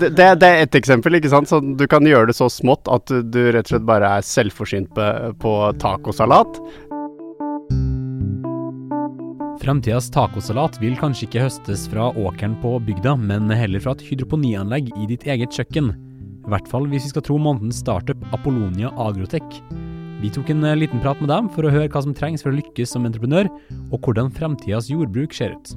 det, det, er ett eksempel, ikke sant. Så du kan gjøre det så smått at du, du rett og slett bare er selvforsynt på, på tacosalat. Fremtidas tacosalat vil kanskje ikke høstes fra åkeren på bygda, men heller fra et hydroponianlegg i ditt eget kjøkken. I hvert fall hvis vi skal tro månedens startup Apollonia Agrotech. Vi tok en eh, liten prat med dem for å høre hva som trengs for å lykkes som entreprenør, og hvordan fremtidas jordbruk ser ut.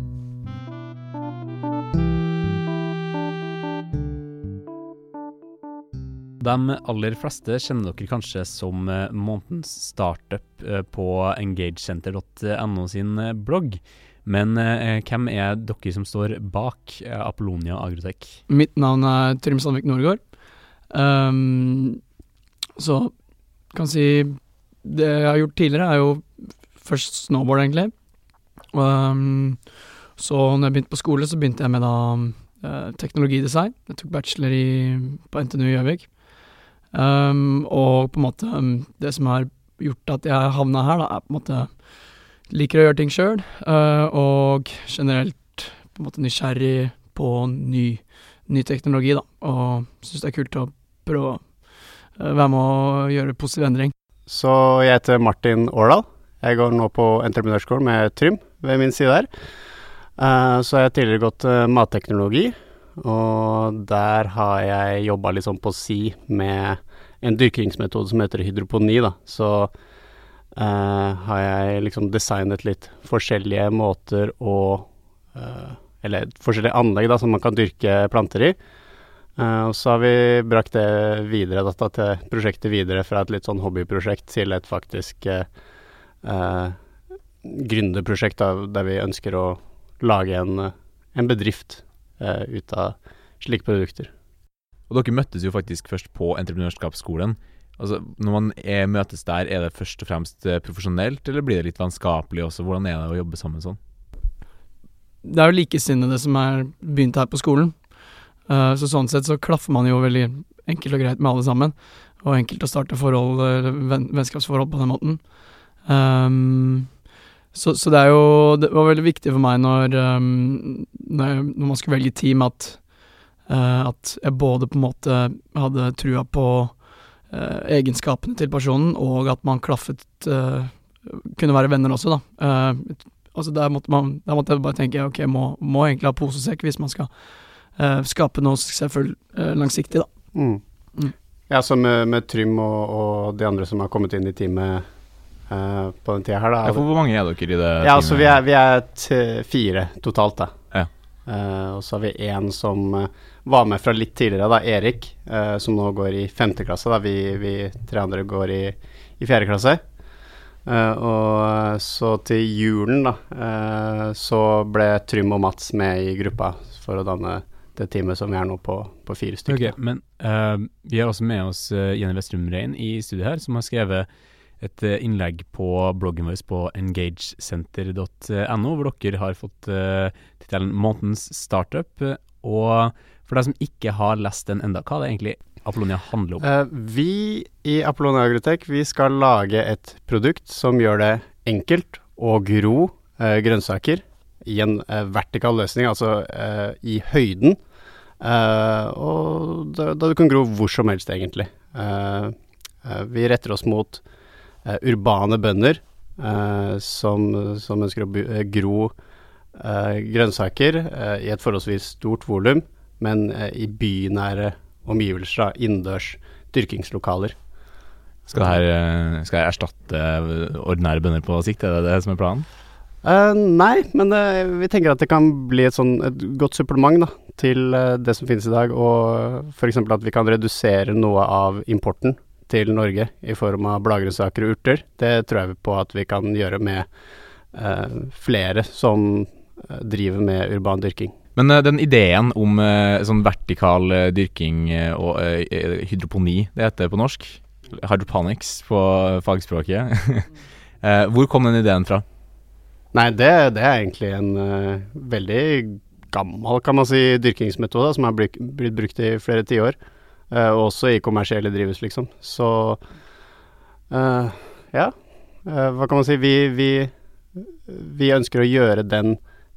De aller fleste kjenner dere kanskje som eh, månedens startup eh, på engagecenter.no sin eh, blogg. Men hvem er dere som står bak Apollonia Agrotech? Mitt navn er Trym Sandvik Norgård. Um, så kan si Det jeg har gjort tidligere, er jo først snowboard, egentlig. Um, så når jeg begynte på skole, så begynte jeg med da eh, teknologidesign. Jeg tok bachelor i, på NTNU i Gjøvik. Um, og på en måte um, Det som har gjort at jeg havna her, da, er på en måte Liker å gjøre ting sjøl, uh, og generelt på en måte nysgjerrig på ny, ny teknologi, da. Og syns det er kult å prøve å uh, være med å gjøre positiv endring. Så jeg heter Martin Årdal. Jeg går nå på entreprenørskolen med Trym ved min side her. Uh, så jeg har tidligere gått uh, matteknologi, og der har jeg jobba litt sånn på si med en dyrkingsmetode som heter hydroponi, da. Så uh, har jeg liksom designet litt forskjellige måter å uh, Eller forskjellige anlegg da, som man kan dyrke planter i. Uh, og så har vi brakt det videre, dette til prosjektet videre fra et litt sånn hobbyprosjekt til et faktisk uh, gründerprosjekt der vi ønsker å lage en, en bedrift ut av slike produkter. Og dere møttes jo faktisk først på entreprenørskapsskolen. Altså, når man er, møtes der, er det først og fremst eh, profesjonelt, eller blir det litt vennskapelig også? Hvordan er det å jobbe sammen sånn? Det er jo likesinnede som er begynt her på skolen. Uh, så sånn sett så klaffer man jo veldig enkelt og greit med alle sammen. Og enkelt å starte forhold, venn, vennskapsforhold på den måten. Um, så, så, det er jo Det var veldig viktig for meg når, um, når, jeg, når man skulle velge team, at Uh, at jeg både på en måte hadde trua på uh, egenskapene til personen, og at man klaffet uh, Kunne være venner også, da. altså der måtte, man, der måtte jeg bare tenke ok, må, må egentlig ha pose og sekk hvis man skal skape noe selvfølgelig langsiktig, da. Mm. Mm. Ja, så med, med Trym og, og, de andre som har kommet inn i teamet på den tida her, da ja, for Hvor mange er dere i det ja, teamet? Altså, vi er, vi er fire totalt, da. Ja. og så har vi én som var med fra litt tidligere, da, Erik, uh, som nå går i femte klasse. Da. Vi, vi tre andre går i, i fjerde klasse. Uh, og så til julen, da, uh, så ble Trym og Mats med i gruppa for å danne det teamet som vi er nå på, på fire stykker. Okay, men uh, vi har også med oss uh, Jenny Westrum Rein i studiet her, som har skrevet et uh, innlegg på bloggen vår på engagesenter.no, hvor dere har fått uh, tittelen 'Månedens startup'. og for deg som ikke har lest den enda, hva er det egentlig Apollonia handler om? Uh, vi i Apollonia Agrotech vi skal lage et produkt som gjør det enkelt å gro grønnsaker i en vertikal løsning, altså i høyden. og da, da, du kan gro hvor som helst, egentlig. vi retter oss mot urbane bønder som, som, ønsker å gro grønnsaker i et forholdsvis stort volum men eh, i bynære omgivelser, da, innendørs dyrkingslokaler. Skal det, her, eh, skal det erstatte ordinære bønder på sikt, er det det som er planen? Uh, nei, men uh, vi tenker at det kan bli et, sånn, et godt supplement da, til det som finnes i dag. Og f.eks. at vi kan redusere noe av importen til Norge i form av blagresaker og urter. Det tror jeg på at vi kan gjøre med flere som driver med urban dyrking. Men uh, den ideen om uh, sånn vertikal uh, dyrking og hydroponi, det heter det på norsk hydroponics på fagspråket. hvor kom den ideen fra? Nei, det, det er egentlig en veldig gammel, kan man si, dyrkingsmetode som har blitt, brukt i flere tiår. Og også i kommersielle drivhus, liksom. Så ja, hva kan man si. Vi, vi, vi ønsker å gjøre den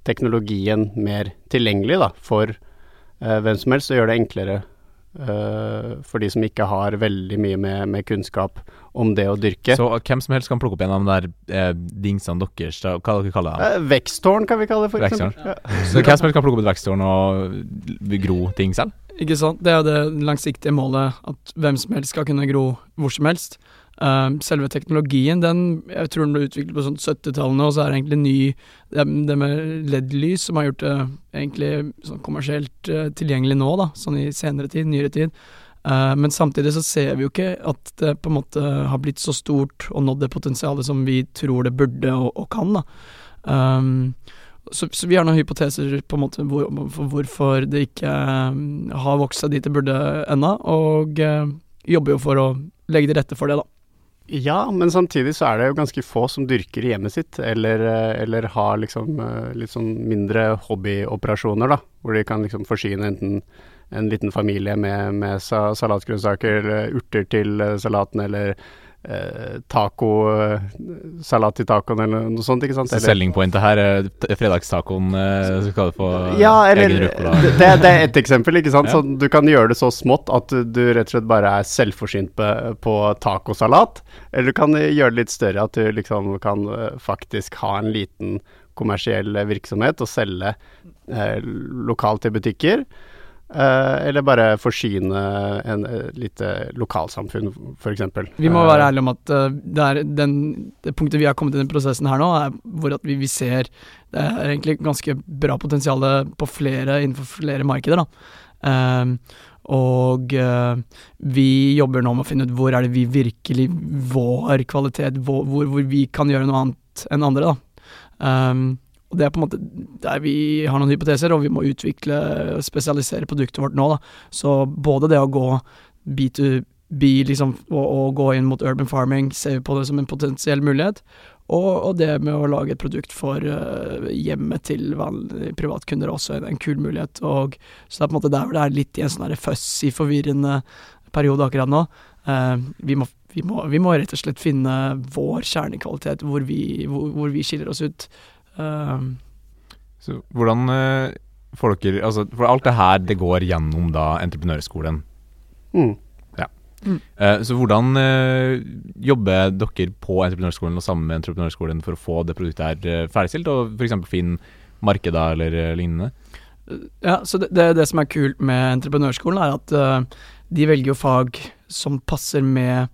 teknologien mer tilgjengelig da, for eh, hvem som helst og gjøre det enklere eh, for de som ikke har veldig mye med, med kunnskap om det å dyrke. Så hvem som helst kan plukke opp en av de der eh, dingsene deres, hva dere kaller det? Eh, veksttårn kan vi kalle det, eksempel. Ja. Så hvem som helst kan plukke opp et veksttårn og gro ting selv? Ikke sant? Det er det langsiktige målet, at hvem som helst skal kunne gro hvor som helst. Um, selve teknologien, den jeg tror den ble utviklet på sånn 70-tallene, og så er det egentlig ny Det, med LED-lys som har gjort det egentlig sånn kommersielt eh, tilgjengelig nå, da, sånn i senere tid, nyere tid. Uh, men samtidig så ser vi jo ikke at det på en måte har blitt så stort og nådd det potensialet som vi tror det burde og, og kan, da. Um, så, så, vi har noen hypoteser på en måte hvor, for hvorfor det ikke um, har vokst seg dit det burde ennå, og uh, jobber jo for å legge til rette for det, da. Ja, men samtidig så er det jo ganske få som dyrker i hjemmet sitt, eller, eh, eller har liksom litt sånn mindre hobbyoperasjoner, da. Hvor de kan liksom forsyne enten en liten familie med, med salatgrønnsaker, urter til salaten, eller eh, tacosalat til tacoen eller noe sånt, ikke sant? Så selling her er fredagstacoen eh, skal du få ja, eller, egen ruccola. det, det er ett eksempel, ikke sant. Ja. Så du kan gjøre det så smått at du, rett og slett bare er selvforsynt på, på tacosalat. Eller du kan gjøre det litt større, at du liksom kan faktisk ha en liten kommersiell virksomhet og selge eh, lokalt til butikker. Uh, eller bare forsyne en uh, lite lokalsamfunn, f.eks. Vi må være ærlige om at uh, det, er den, det punktet vi har kommet i den prosessen her nå, er hvor at vi, vi ser det er egentlig ganske bra potensial på flere innenfor flere markeder. da. Um, og vi jobber nå med å finne ut hvor er det vi virkelig Vår kvalitet, hvor, hvor, hvor vi kan gjøre noe annet enn andre. da. Um, og det er på en måte der vi har noen hypoteser, og vi må utvikle og spesialisere produktet vårt nå. Da. Så både det å gå B2B liksom, og, og, gå inn mot urban farming, ser vi på det som en potensiell mulighet. Og, og det med å lage et produkt for uh, hjemmet til vanlige privatkunder også en, en kul mulighet. Og, så det er på en måte der det er litt i en sånn fussy, forvirrende periode akkurat nå. Uh, vi, må, vi, må, vi, må, rett og slett finne vår kjernekvalitet, hvor vi, hvor, hvor vi skiller oss ut. Um, så hvordan uh, får dere altså, For alt det her, det går gjennom da entreprenørskolen. Mm. Ja. Mm. Uh, så hvordan uh, jobber dere på entreprenørskolen og sammen med entreprenørskolen for å få det produktet her ferdigstilt, og f.eks. finne markeder eller lignende? Ja, så det, det, det, som er kult med entreprenørskolen, er at de velger jo fag som passer med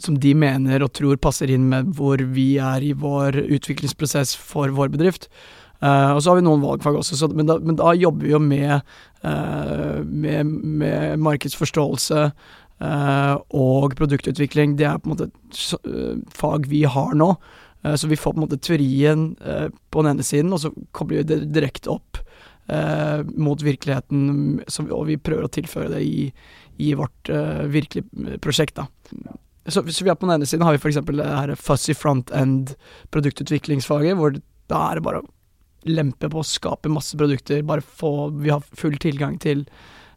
som de mener og tror passer inn med hvor vi er i vår utviklingsprosess for vår bedrift. Uh, og så har vi noen valgfag også, så, men, da, men, da, jobber vi jo med, uh, med, med markedsforståelse uh, og produktutvikling. Det er på en måte fag vi har nå. så vi får på en måte teorien på den ene siden, og så kobler vi det direkte opp mot virkeligheten, så, og vi prøver å tilføre det i, i vårt virkelige prosjekt. da. Så, så, vi er på den ene siden har vi f.eks. det her fuzzy front end produktutviklingsfaget, hvor da er det bare å lempe på skape masse produkter, bare få Vi har full tilgang til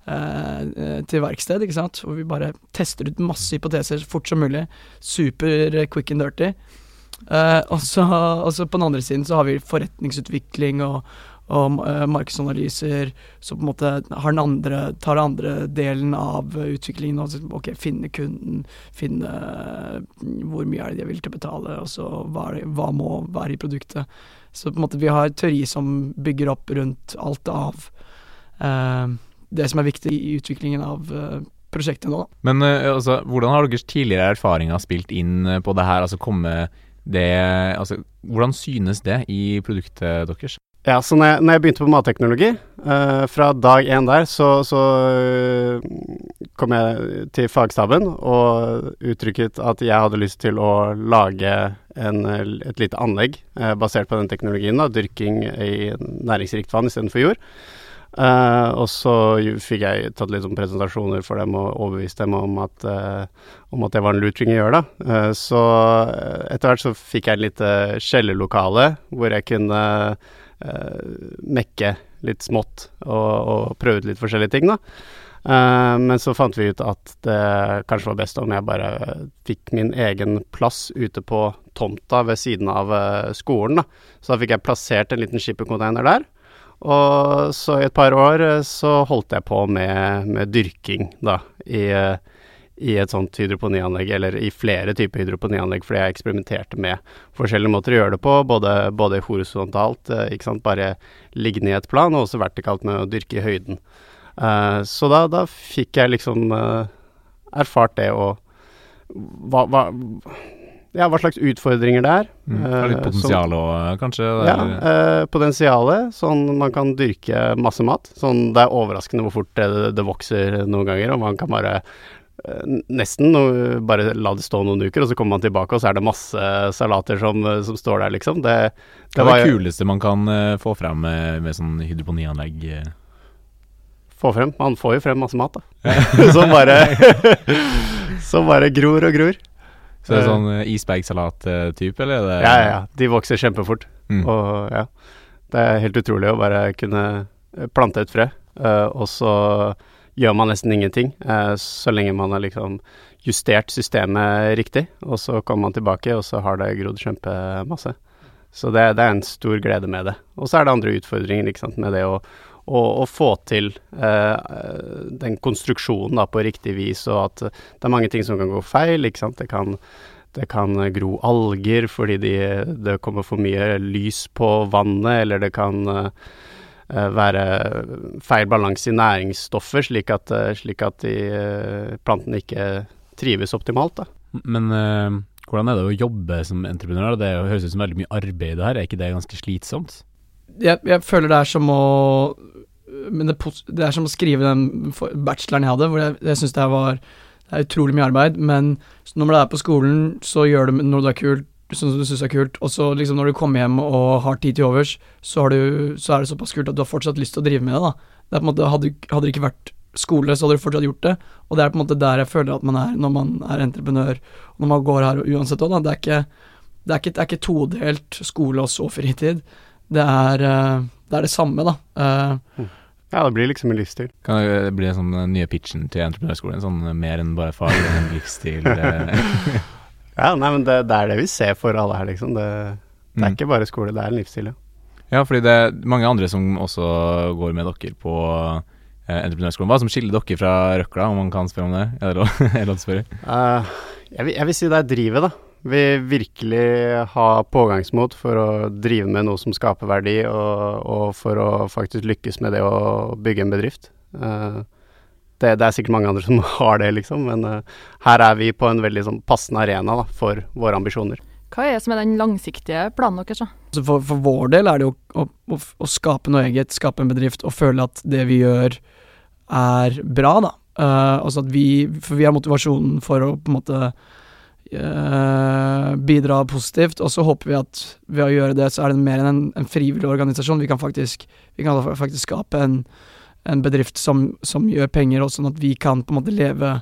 eh, til verksted, ikke sant, hvor vi bare tester ut masse hypoteser så fort som mulig. Super quick and dirty. Eh, og så på den andre siden så har vi forretningsutvikling og, og uh, markedsanalyser, så på en måte andre, tar den andre delen av utviklingen. og ok, finne kunden, finne uh, hvor mye er det de er villige til å betale, og så hva, det, hva, må være i produktet. Så på en måte vi har teori som bygger opp rundt alt av uh, det som er viktig i utviklingen av prosjektet nå. Men altså, hvordan har deres tidligere erfaringer spilt inn på det her? Altså komme det, altså, hvordan synes det i produktet deres? Ja, så når jeg, når jeg, begynte på matteknologi, uh, fra dag én der, så, så uh, kom jeg til fagstaben og uttrykket at jeg hadde lyst til å lage en, et lite anlegg uh, basert på den teknologien, da, dyrking i næringsrikt vann istedenfor jord. Uh, og så fikk jeg tatt litt sånn presentasjoner for dem og overbevist dem om at, om at det var en lur ting å gjøre, da. så etter hvert så fikk jeg et lite kjellerlokale hvor jeg kunne uh, mekke litt smått og, og prøve ut litt forskjellige ting, da. Uh, men så fant vi ut at det kanskje var best om jeg bare fikk min egen plass ute på tomta ved siden av uh, skolen. da. Så da fikk jeg plassert en liten skippercontainer der. Og så i et par år eh, så holdt jeg på med, med dyrking, da, i, eh, i et sånt hydroponianlegg, eller i flere typer hydroponianlegg, fordi jeg eksperimenterte med forskjellige måter å gjøre det på, både, både horisontalt, eh, ikke sant, bare liggende i et plan, og også vertikalt med å dyrke i høyden. Uh, så da, da fikk jeg liksom uh, erfart det og hva, hva, ja, hva slags utfordringer det er. Mm. Det er litt potensial òg, kanskje? ja, der. eh, potensialet. Sånn man kan dyrke masse mat. Sånn det er overraskende hvor fort det, det vokser noen ganger, og man kan bare Nesten bare la det stå noen uker, og så kommer man tilbake, og så er det masse salater som, eh, som står der, liksom. Det, Hva var er det kuleste man kan eh, få frem med, med sånn hydroponianlegg? eh? Få frem. Man får jo frem masse mat, da. som bare Som bare gror og gror. Så det er Eh. sånn isbergsalat-type, eller? Er det, Ja, ja, ja. De vokser kjempefort. Mm. Og ja, det er helt utrolig å bare kunne eh, plante et frø, eh, og så gjør man nesten ingenting, eh, så lenge man har liksom justert systemet riktig, og så kommer man tilbake, og så har det grodd kjempemasse. Så det, det er en stor glede med det. Og så er det andre utfordringer ikke sant, med det å, å, å få til eh, den konstruksjonen da, på riktig vis, og at det er mange ting som kan gå feil. ikke sant, Det kan det kan gro alger fordi de, det kommer for mye lys på vannet, eller det kan eh, være feil balanse i næringsstoffer, slik at, eh, slik at de, eh, plantene ikke trives optimalt. Da. Men eh, hvordan er det å jobbe som entreprenør? Det høres ut som veldig mye arbeid det her, er ikke det ganske slitsomt? jeg, jeg føler det er som å Men det, det er som å skrive den bacheloren jeg hadde, hvor jeg, jeg syns det var Det er utrolig mye arbeid, men når du er på skolen, så gjør du noe du er kult, sånn som du syns er kult, og så liksom når du kommer hjem og har tid til overs, så, har du, så er det såpass kult at du har fortsatt lyst til å drive med det, da. Det er på en måte, hadde, hadde det ikke vært skole, så hadde du fortsatt gjort det, og det er på en måte der jeg føler at man er når man er entreprenør, og når man går her uansett òg, da. Det er ikke det er ikke, det er ikke todelt skole og så fritid. Det er, eh, det er det samme, da. Eh, Ja, det blir liksom en livsstil. Kan det bli den sånn eh, nye pitchen til entreprenørskolen? Sånn mer enn bare fag, er en livsstil. Ja, nei, men det, det er det vi ser for alle her, liksom. Det, det er Mm. ikke bare skole, det er en livsstil, ja. Ja, fordi det er mange andre som også går med dere på eh, entreprenørskolen. Hva som skiller dere fra Røkla, om man kan spørre om det? Er det lov, å spørre? Uh, jeg, vil, jeg vil si det er drivet, da. Vi virkelig har pågangsmot for å drive med noe som skaper verdi, og, og for å faktisk lykkes med det å bygge en bedrift. Eh, det, det er sikkert mange andre som har det, liksom, men uh, her er vi på en veldig sånn passende arena da, for våre ambisjoner. Hva er det som er den langsiktige planen deres? Altså for, for vår del er det jo å, å, å skape noe eget, skape en bedrift, og føle at det vi gjør er bra, da. Uh, altså at vi, for vi har motivasjonen for å på en måte uh, bidra positivt, og så håper vi at ved å gjøre det, så er det mer enn en, en frivillig organisasjon. Vi kan faktisk, vi kan faktisk skape en, en bedrift som, som gjør penger, og sånn at vi kan på en måte leve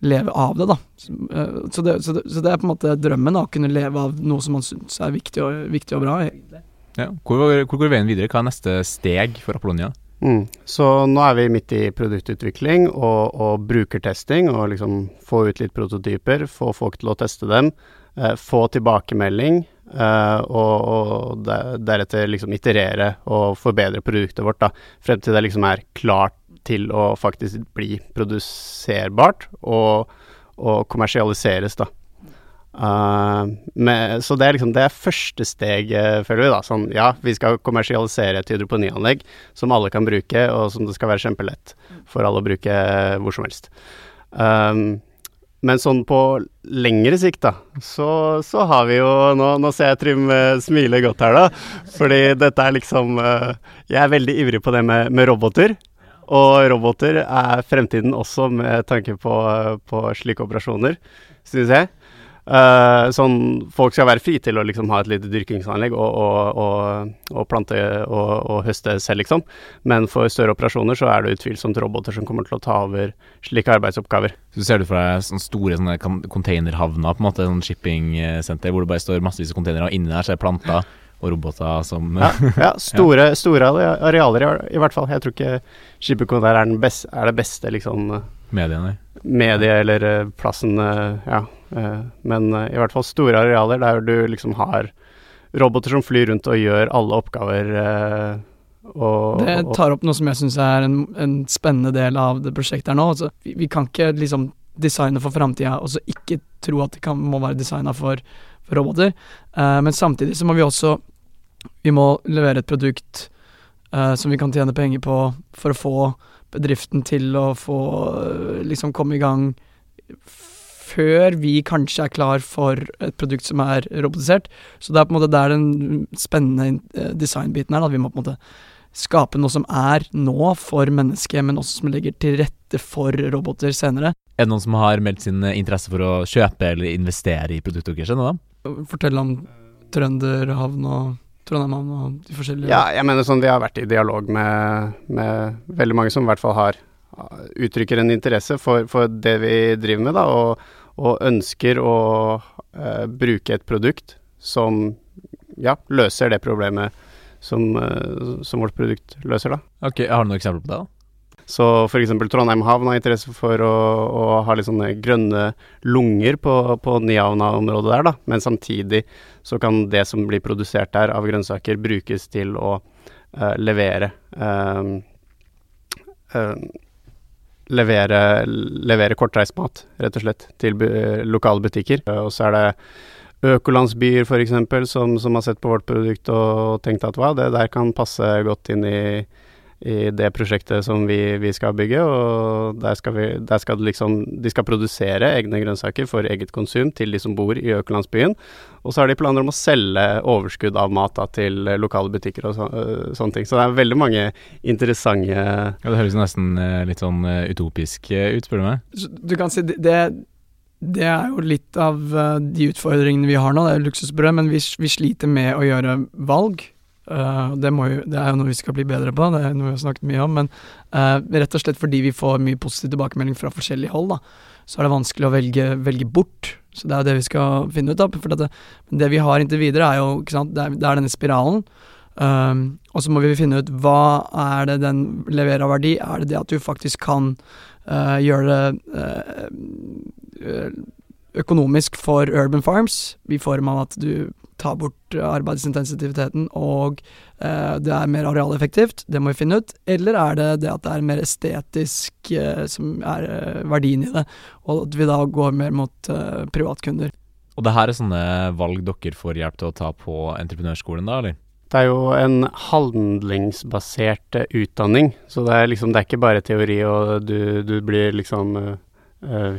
leve av det, da. Så, eh, det, så, det, så det er på en måte drømmen, da, å kunne leve av noe som man syns er viktig og, viktig og bra. Ja. Hvor, hvor går veien videre? Hva er neste steg for Apollonia? Mm. Så nå er vi midt i produktutvikling og, og brukertesting, og liksom få ut litt prototyper, få folk til å teste dem, eh, få tilbakemelding, eh, og, og deretter liksom iterere og forbedre produktet vårt, da, frem til det liksom er klart til å faktisk bli produserbart og, og kommersialiseres, da. Uh, med, så det er liksom det er første steg, eh, føler vi. da Sånn, ja, vi skal kommersialisere et hydroponianlegg som alle kan bruke, og som det skal være kjempelett for alle å bruke hvor som helst. Um, men sånn på lengre sikt, da, så, så har vi jo nå, nå ser jeg Trym eh, smile godt her, da. Fordi dette er liksom eh, Jeg er veldig ivrig på det med, med roboter. Og roboter er fremtiden også med tanke på, på slike operasjoner, synes jeg. Eh, sånn, folk skal være fri til å liksom ha et lite dyrkingsanlegg og, og, og, og plante og, høste selv, liksom. Men for større operasjoner så er det utvilsomt roboter som kommer til å ta over slike arbeidsoppgaver. Så ser du for deg sånne store sånne containerhavner, på en måte, sånn shipping-senter, hvor det bare står massevis av containere, og inni der så er det planter og roboter som Ja, ja store, store arealer i, i hvert fall. Jeg tror ikke Skipperkontor er, er det beste liksom mediene. Medie eller eh, plassen, eh, ja. eh, men i hvert fall store arealer der du liksom har roboter som flyr rundt og gjør alle oppgaver, og, Det tar opp noe som jeg syns er en, en spennende del av det prosjektet her nå. Altså, vi, vi kan ikke liksom designe for framtida og så ikke tro at det kan, må være designa for, for roboter. Uh, men samtidig så må vi også Vi må levere et produkt uh, som vi kan tjene penger på for å få bedriften til å få liksom komme i gang før vi kanskje er klar for et produkt som er robotisert. Så det er på en måte der den spennende eh, designbiten er. Da. Vi må på en måte skape noe som er nå for mennesket, men også som legger til rette for roboter senere. Er det noen som har meldt sin interesse for å kjøpe eller investere i produktet deres? Fortell om Trønderhavn og Trondheimhavn og de forskjellige Ja, jeg mener sånn, vi har vært i dialog med, med veldig mange som i hvert fall har uttrykker en interesse for, for det vi driver med, da, og, og ønsker å uh, bruke et produkt som ja, løser det problemet som, uh, som vårt produkt løser, da. Ok, Har du noen eksempler på det? da? Så f.eks. Trondheim havn har interesse for å, å, ha litt sånne grønne lunger på, på Nyhavna-området der, da. Men samtidig så kan det som blir produsert der av grønnsaker, brukes til å uh, levere uh, uh, Levere, levere kortreist mat, rett og slett, til bu lokale butikker. og så er det økolandsbyer f.eks. Som, som har sett på vårt produkt og tenkt at wow, det der kan passe godt inn i i det prosjektet som vi, vi skal bygge. Og der skal, vi, der skal liksom, de skal produsere egne grønnsaker for eget konsum til de som bor i økolandsbyen. Og så har de planer om å selge overskudd av mat da, til lokale butikker og så, uh, sånne ting. Så det er veldig mange interessante Ja, Det høres nesten uh, litt sånn uh, utopisk ut, spør du meg. Du kan si det, det er jo litt av de utfordringene vi har nå. Det er jo luksusbrød, men vi, vi sliter med å gjøre valg. Uh, det, jo, det, er jo noe vi skal bli bedre på, det er noe vi har snakket mye om. Men uh, rett og slett fordi vi får mye positiv tilbakemelding fra forskjellige hold, da, så er det vanskelig å velge, velge bort. Så det er jo det vi skal finne ut av. For det, det vi har inntil videre, er jo sant, det er, det er denne spiralen. Um, og så må vi finne ut hva er det den leverer av verdi. Er det det at du faktisk kan uh, gjøre det økonomisk for Urban Farms, i form av at du tar bort arbeidsintensiviteten og eh, det er mer arealeffektivt, det må vi finne ut. Eller er det det at det er mer estetisk eh, som er eh, verdien i det, og at vi da går mer mot eh, privatkunder. Og det her er sånne valg dere får hjelp til å ta på entreprenørskolen, da, eller? Det er jo en handlingsbasert utdanning, så det er liksom, det er ikke bare teori, og du, du blir liksom uh,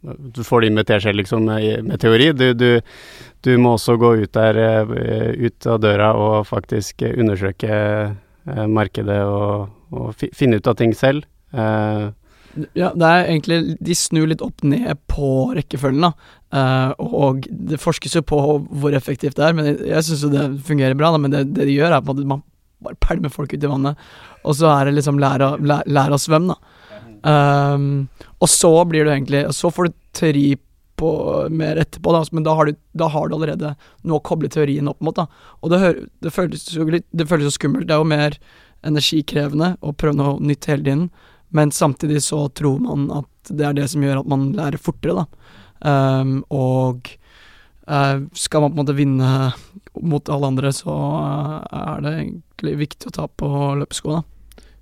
du får det inn med teskje, liksom, med, teori. Du, du, du, må også gå ut der, eh, ut av døra og faktisk undersøke eh, markedet og, og finne ut av ting selv. Eh. Ja, det er egentlig De snur litt opp ned på rekkefølgen, da. Og det forskes jo på hvor effektivt det er, men jeg syns jo det fungerer bra. Da, men det, det de gjør, er at man bare pælmer folk ut i vannet, og så er det liksom lære, lære, lære å svømme, da. Um, og så blir du egentlig Så får du teori på, mer etterpå, da, men da har, du, da har, du, allerede noe å koble teorien opp mot. Da. Og det, hører, det, føles jo litt, det føles jo skummelt. Det er jo mer energikrevende å prøve noe nytt hele tiden, men samtidig så tror man at det er det som gjør at man lærer fortere, da. Um, og uh, skal man på en måte vinne mot alle andre, så uh, er det egentlig viktig å ta på løpesko, da.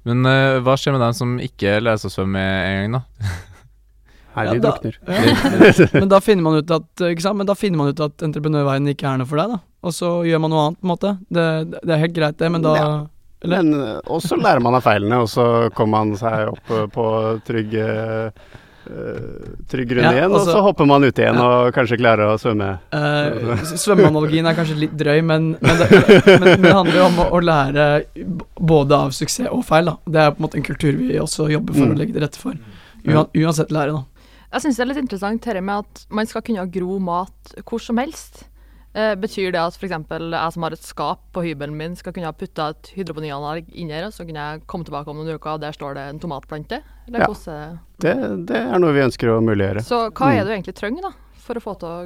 Men uh, hva skjer med dem som ikke lærer seg å svømme en gang, da? Herlig ja, drukner. Ja, men da finner man ut at ikke sant? Men da finner man ut at entreprenørveien ikke er noe for deg, da. Og så gjør man noe annet, på en måte. Det, det er helt greit, det, men da ja. Men også lærer man av feilene, og så kommer man seg opp på trygge Uh, trygg grunn ja, igjen, og så hopper man ut igjen ja. og kanskje klarer å svømme. Uh, svømmeanalogien er kanskje litt drøy, men, men, det, men, men, det, handler jo om å, å, lære både av suksess og feil. Da. Det er på en måte en kultur vi også jobber for mm. å legge til rette for. Uansett lære, da. Jeg syns det er litt interessant dette med at man skal kunne gro mat hvor som helst. Eh, betyr det at f.eks. jeg som har et skap på hybelen min, skal kunne ha putta et hydroponianlegg inn her, og så kunne jeg komme tilbake om noen uker, og der står det en tomatplante? Eller ja, det, det, er noe vi ønsker å muliggjøre. Så hva er det du egentlig trenger da, for å få til å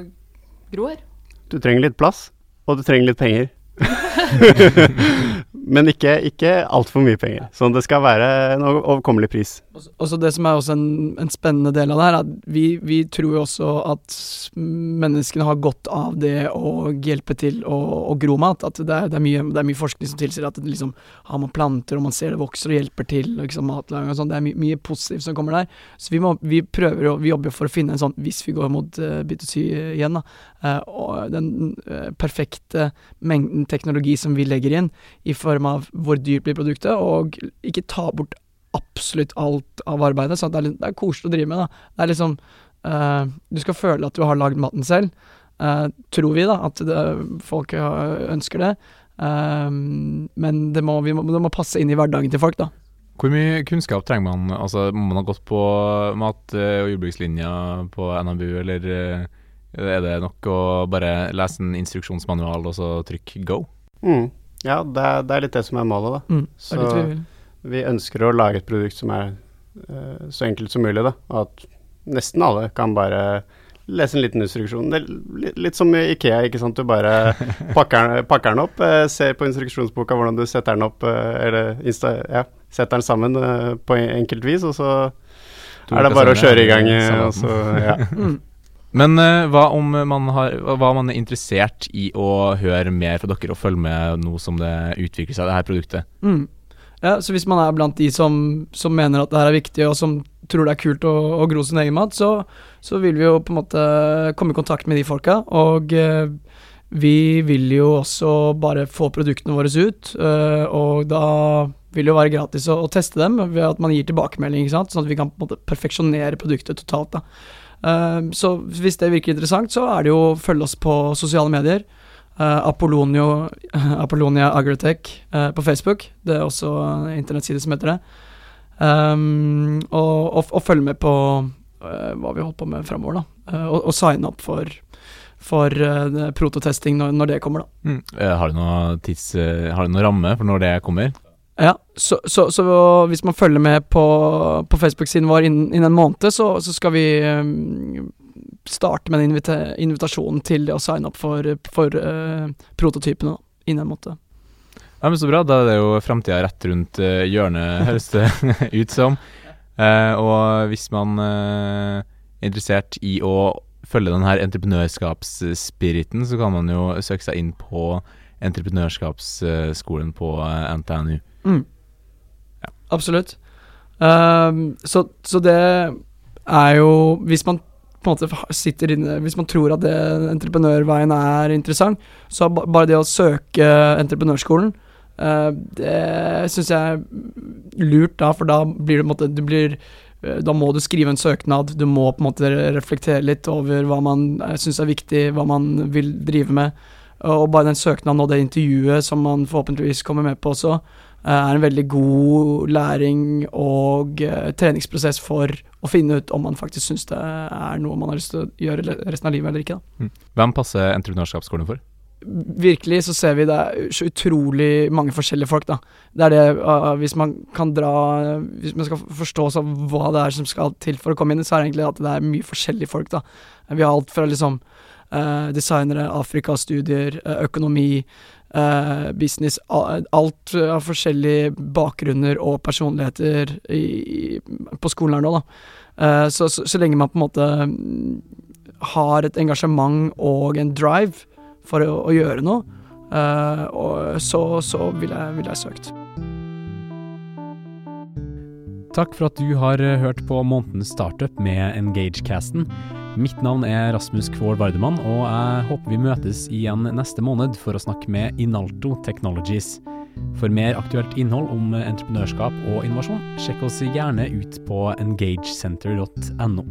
gro her? Du trenger litt plass, og du trenger litt penger. Men ikke, ikke altfor mye penger. Så det skal være en overkommelig pris. Og så Det som er også en, en, spennende del av det her, er at vi, vi, tror jo også at menneskene har godt av det å hjelpe til å, å gro mat. At det er, det, er mye, det er, mye, forskning som tilsier at liksom, har man planter og man ser det vokser og hjelper til, liksom, matlaging og sånn, det er my, mye positivt som kommer der. Så vi, må, vi prøver jo, vi jobber for å finne en sånn, hvis vi går mot uh, B2C igjen, da, uh, den uh, perfekte mengden teknologi som vi legger inn, i form av hvor dyrt blir produktet, og ikke ta bort absolutt alt av arbeidet. Så det er, det er koselig å drive med. da. Det er liksom uh, Du skal føle at du har lagd maten selv. Uh, tror vi, da, at det, folk ønsker det. Uh, men det må, må, det må, passe inn i hverdagen til folk, da. Hvor mye kunnskap trenger man? Altså, Må man ha gått på mat- og jordbrukslinja på NMBU, eller er det nok å bare lese en instruksjonsmanual og så trykke go? Mm. Ja, det er, det er, litt det som er målet, da. Mm, det er litt vi vil vi ønsker å lage et produkt som er uh, så enkelt som mulig, da. At nesten alle kan bare lese en liten instruksjon. Det er litt, litt som i Ikea, ikke sant. Du bare pakker, pakker den opp, uh, ser på instruksjonsboka hvordan du setter den opp, uh, eller insta, ja, setter den sammen på enkelt vis, og så er det bare å kjøre i gang. Og så, ja. Mm. Men uh, hva om man, har, hva man er interessert i å høre mer fra dere og følge med nå som det utvikler seg, det her produktet? Mm. Ja, så hvis man er blant de som, som mener at det her er viktig, og som tror det er kult å, å gro sin egen mat, så, så, vil vi jo på en måte komme i kontakt med de folka. Og eh, vi vil jo også bare få produktene våre ut, eh, og da vil det jo være gratis å, å, teste dem ved at man gir tilbakemelding, ikke sant? sånn at vi kan på en måte perfeksjonere produktet totalt. da. Eh, så hvis det virker interessant, så er det jo å følge oss på sosiale medier. Uh, Apollonio, Apollonia Agritech uh, på Facebook. Det er også en internettside som heter det. Um, og, og, og følge med på uh, hva vi holder på med framover, da. og, og signe opp for, for prototesting når, når, det kommer, da. Mm. har du noe tids... har du noen ramme for når det kommer? Ja, så, så, så, hvis man følger med på, på Facebook-siden vår innen, innen, en måned, så, så skal vi um, starte med en invita invitasjon til å signe opp for, for uh, prototypene innen en måte. Ja, men Så bra. Da er det jo framtida rett rundt uh, hjørnet, høres det ut som. Uh, og hvis man er interessert i å følge denne entreprenørskapsspiriten, så kan man jo søke seg inn på entreprenørskapsskolen på NTNU. Mm. Ja. Absolutt. så, så det er jo Hvis man på en måte sitter inne Hvis man tror at det, entreprenørveien er interessant, så bare det å søke entreprenørskolen uh, Det syns jeg er lurt, da, for da blir det måte du blir, uh, Da må du skrive en søknad, du må på en måte reflektere litt over hva man uh, syns er viktig, hva man vil drive med. Og bare den søknaden og det intervjuet som man forhåpentligvis kommer med på også, Eh, er en veldig god læring og uh, treningsprosess for å finne ut om man faktisk syns det er noe man har lyst til å gjøre resten av livet eller ikke. Da. Hvem passer entreprenørskapsskolen for? Virkelig så ser vi det er så utrolig mange forskjellige folk, da. Det er det, uh, hvis man kan dra Hvis man skal forstå hva det er som skal til for å komme inn, så er det egentlig at det er mye forskjellige folk, da. Vi har alt fra liksom uh, designere, Afrikastudier, økonomi Uh, business, alt av forskjellige bakgrunner og personligheter i, på skolen her nå, da. Uh, så, så, så, lenge man på en måte mm, har et engasjement og en drive for å, å gjøre noe, uh, og så, så ville jeg, vil jeg søkt. Takk for at du har hørt på månedens startup med Engagecasten. Mitt navn er Rasmus Kvål Vardemann, og jeg håper vi møtes igjen neste måned for å snakke med Inalto Technologies. For mer aktuelt innhold om entreprenørskap og innovasjon, sjekk oss gjerne ut på engagecenter.no.